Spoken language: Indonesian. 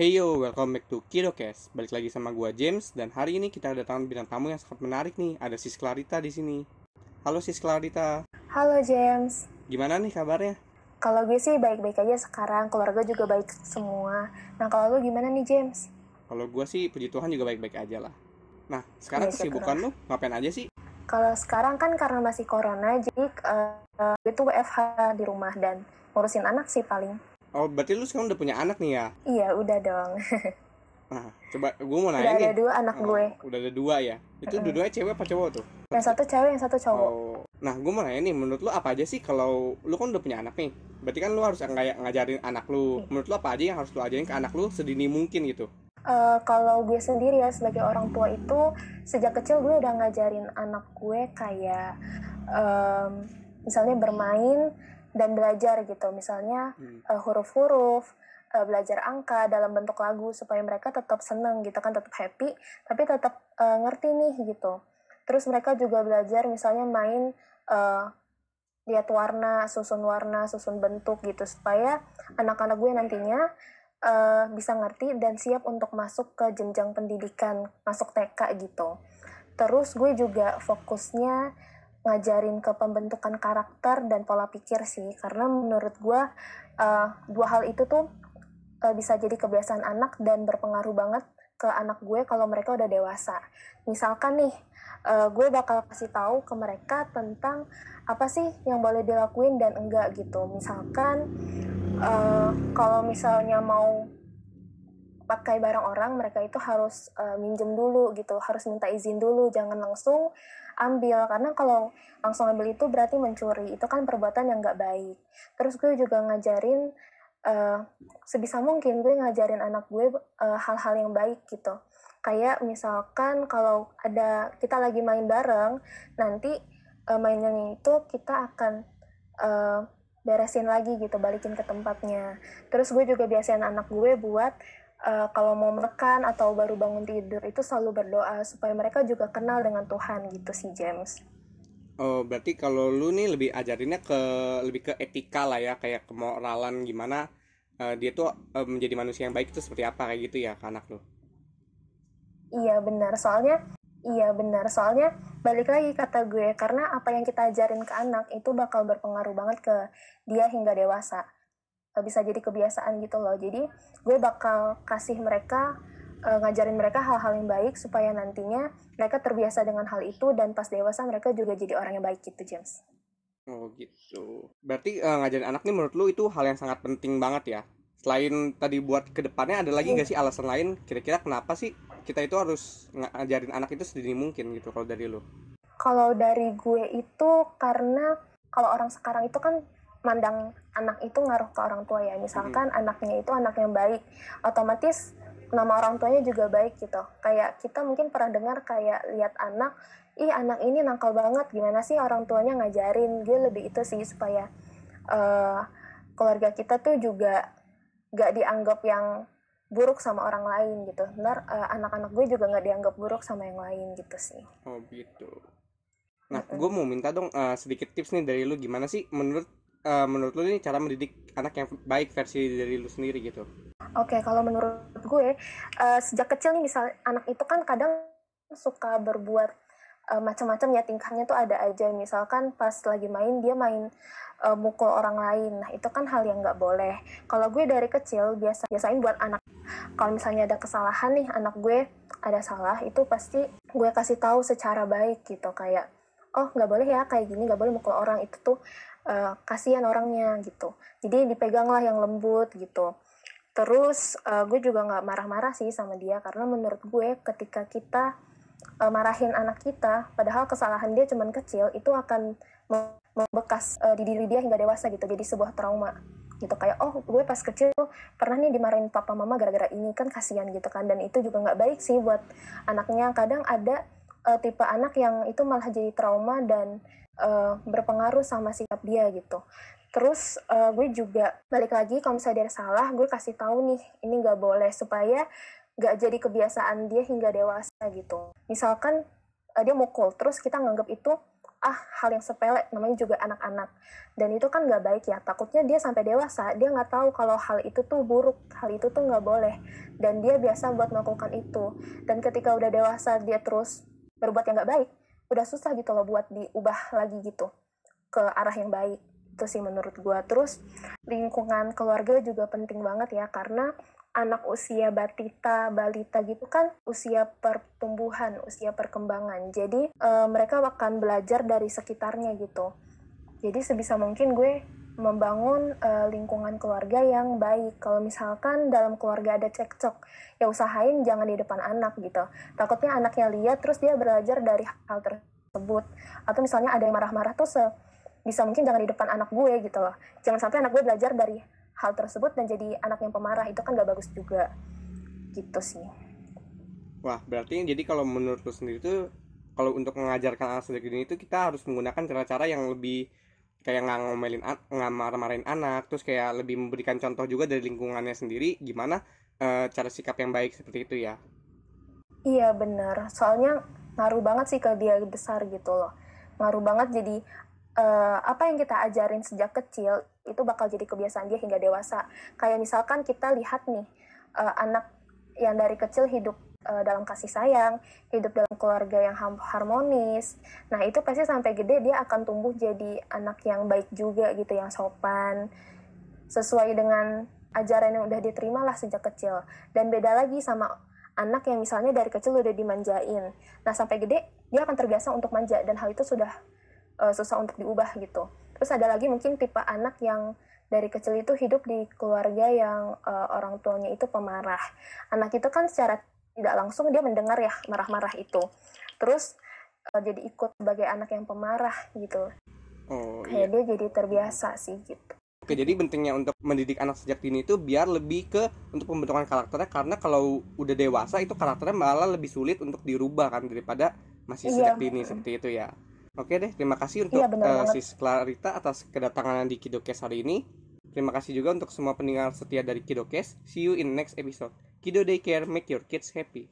Hey yo, welcome back to Kidocast. Balik lagi sama gua James dan hari ini kita kedatangan bintang tamu yang sangat menarik nih. Ada Sis Clarita di sini. Halo Sis Clarita. Halo James. Gimana nih kabarnya? Kalau gue sih baik-baik aja sekarang, keluarga juga baik semua. Nah kalau lu gimana nih James? Kalau gua sih puji Tuhan juga baik-baik aja lah. Nah, sekarang Iya, kesibukan lu ngapain aja sih? Kalau sekarang kan karena masih corona, jadi uh, gue tuh WFH di rumah dan ngurusin anak sih paling. Oh, berarti lu sekarang udah punya anak nih ya? Iya udah dong. Nah, coba gua mau udah nanya ada nih. dua anak Oh, gue. udah ada dua ya? Itu Mm-mm. dua-duanya cewek apa cowok tuh? Yang satu cewek, yang satu cowok. Oh, nah gue mau nanya nih, menurut lu apa aja sih kalau lu kan udah punya anak nih? Berarti kan lu harus kayak ngajarin anak lu. Menurut lu apa aja yang harus lu ajarin ke anak lu sedini mungkin gitu? Eh, kalau gue sendiri ya sebagai orang tua itu sejak kecil gue udah ngajarin anak gue kayak em, misalnya bermain dan belajar gitu. Misalnya Hmm. eh, huruf-huruf eh, belajar angka dalam bentuk lagu supaya mereka tetap seneng gitu kan tetap happy tapi tetap eh, ngerti nih gitu. Terus mereka juga belajar misalnya main eh, lihat warna susun warna susun bentuk gitu supaya anak-anak gue nantinya eh, bisa ngerti dan siap untuk masuk ke jenjang pendidikan masuk TK gitu. Terus gue juga fokusnya ngajarin ke pembentukan karakter dan pola pikir sih. Karena menurut gue eh, dua hal itu tuh eh, bisa jadi kebiasaan anak dan berpengaruh banget ke anak gue kalau mereka udah dewasa. Misalkan nih eh, gue bakal kasih tahu ke mereka tentang apa sih yang boleh dilakuin dan enggak gitu. Misalkan eh, kalau misalnya mau pakai barang orang mereka itu harus eh, minjem dulu gitu harus minta izin dulu jangan langsung ambil. Karena kalau langsung ambil itu berarti mencuri itu kan perbuatan yang nggak baik. Terus gue juga ngajarin eh, sebisa mungkin gue ngajarin anak gue eh, hal-hal yang baik gitu. Kayak misalkan kalau ada kita lagi main bareng nanti eh, mainnya itu kita akan eh, beresin lagi gitu balikin ke tempatnya. Terus gue juga biasain anak gue buat eh, kalau mau makan atau baru bangun tidur itu selalu berdoa supaya mereka juga kenal dengan Tuhan gitu sih James Oh, berarti kalau lu nih lebih ajarinnya ke lebih ke etika lah ya, kayak kemoralan gimana eh, dia tuh eh, menjadi manusia yang baik itu seperti apa kayak gitu ya ke anak lu. Iya benar, soalnya iya benar, soalnya balik lagi kata gue karena apa yang kita ajarin ke anak itu bakal berpengaruh banget ke dia hingga dewasa. Bisa jadi kebiasaan gitu loh. Jadi gue bakal kasih mereka eh, ngajarin mereka hal-hal yang baik supaya nantinya mereka terbiasa dengan hal itu dan pas dewasa mereka juga jadi orang yang baik gitu James. Oh gitu. Berarti eh, ngajarin anak nih menurut lu itu hal yang sangat penting banget ya. Selain tadi buat ke depannya ada lagi nggak sih alasan lain? Kira-kira kenapa sih kita itu harus ngajarin anak itu sedini mungkin gitu kalau dari lu? Kalau dari gue itu karena kalau orang sekarang itu kan mandang anak itu ngaruh ke orang tua ya. Misalkan anaknya itu anak yang baik, otomatis nama orang tuanya juga baik gitu. Kayak kita mungkin pernah dengar kayak lihat anak, ih anak ini nakal banget, gimana sih orang tuanya ngajarin? Gue lebih itu sih supaya eh, keluarga kita tuh juga gak dianggap yang buruk sama orang lain gitu. Ntar eh, anak-anak gue juga nggak dianggap buruk sama yang lain gitu sih. Oh gitu. Nah, gue mau minta dong eh, sedikit tips nih dari lu gimana sih menurut eh, menurut lu ini cara mendidik anak yang baik versi dari lu sendiri gitu. Oke, kalau menurut gue eh, sejak kecil nih misal anak itu kan kadang suka berbuat eh, macam-macam ya tingkahnya tuh ada aja. Misalkan pas lagi main dia main eh, mukul orang lain. Nah, itu kan hal yang nggak boleh. Kalau gue dari kecil biasa biasain buat anak kalau misalnya ada kesalahan nih anak gue ada salah itu pasti gue kasih tahu secara baik gitu kayak oh nggak boleh ya kayak gini nggak boleh mukul orang. Itu tuh eh, kasihan orangnya gitu. Jadi dipeganglah yang lembut gitu. Terus eh, gue juga nggak marah-marah sih sama dia karena menurut gue ketika kita eh, marahin anak kita padahal kesalahan dia cuman kecil itu akan mem- membekas eh, di diri dia hingga dewasa gitu. Jadi sebuah trauma gitu. Kayak oh gue pas kecil tuh pernah nih dimarahin papa mama gara-gara ini. Kan kasihan gitu kan. Dan itu juga nggak baik sih buat anaknya. Kadang ada eh, tipe anak yang itu malah jadi trauma dan eh, berpengaruh sama sikap dia gitu. Terus eh, gue juga balik lagi kalau misalnya dia salah gue kasih tahu nih ini nggak boleh supaya nggak jadi kebiasaan dia hingga dewasa gitu. Misalkan eh, dia mukul terus kita nganggap itu ah hal yang sepele namanya juga anak-anak. Dan itu kan nggak baik ya takutnya dia sampai dewasa dia nggak tahu kalau hal itu tuh buruk hal itu tuh nggak boleh. Dan dia biasa buat melakukan itu. Dan ketika udah dewasa dia terus berbuat yang nggak baik udah susah gitu loh buat diubah lagi gitu ke arah yang baik itu sih menurut gue terus lingkungan keluarga juga penting banget ya karena anak usia batita, balita gitu kan usia pertumbuhan, usia perkembangan. Jadi e, mereka akan belajar dari sekitarnya gitu. Jadi sebisa mungkin gue membangun e, lingkungan keluarga yang baik. Kalau misalkan dalam keluarga ada cekcok, ya usahain jangan di depan anak gitu. Takutnya anaknya lihat terus dia belajar dari hal tersebut. Atau misalnya ada yang marah-marah tuh se bisa mungkin jangan di depan anak gue gitu loh. Jangan sampai anak gue belajar dari hal tersebut dan jadi anak yang pemarah itu kan gak bagus juga gitu sih wah berarti jadi kalau menurut lu sendiri tuh kalau untuk mengajarkan anak sejak dini itu kita harus menggunakan cara-cara yang lebih kayak nggak ngomelin nggak marah-marahin anak terus kayak lebih memberikan contoh juga dari lingkungannya sendiri gimana e, cara sikap yang baik seperti itu ya? Iya benar. Soalnya ngaruh banget sih ke dia besar gitu loh. Ngaruh banget jadi uh, apa yang kita ajarin sejak kecil itu bakal jadi kebiasaan dia hingga dewasa. Kayak misalkan kita lihat nih uh, anak yang dari kecil hidup uh, dalam kasih sayang, hidup dalam keluarga yang harmonis. Nah, itu pasti sampai gede dia akan tumbuh jadi anak yang baik juga gitu, yang sopan. Sesuai dengan ajaran yang udah diterima lah sejak kecil. Dan beda lagi sama anak yang misalnya dari kecil udah dimanjain. Nah, sampai gede dia akan terbiasa untuk manja dan hal itu sudah uh, susah untuk diubah gitu. Terus ada lagi mungkin tipe anak yang dari kecil itu hidup di keluarga yang uh, orang tuanya itu pemarah. Anak itu kan secara tidak langsung dia mendengar ya marah-marah itu. Terus uh, jadi ikut sebagai anak yang pemarah gitu. Oh, Kayak iya. dia jadi terbiasa sih gitu. Oke, jadi pentingnya untuk mendidik anak sejak dini itu biar lebih ke untuk pembentukan karakternya karena kalau udah dewasa itu karakternya malah lebih sulit untuk dirubah kan daripada masih iya, sejak dini seperti itu ya. Oke deh, terima kasih untuk iya, uh, Sis Clarita atas kedatangan di Kidokes hari ini. Terima kasih juga untuk semua pendengar setia dari Kidokes. See you in next episode. Kido Daycare, make your kids happy.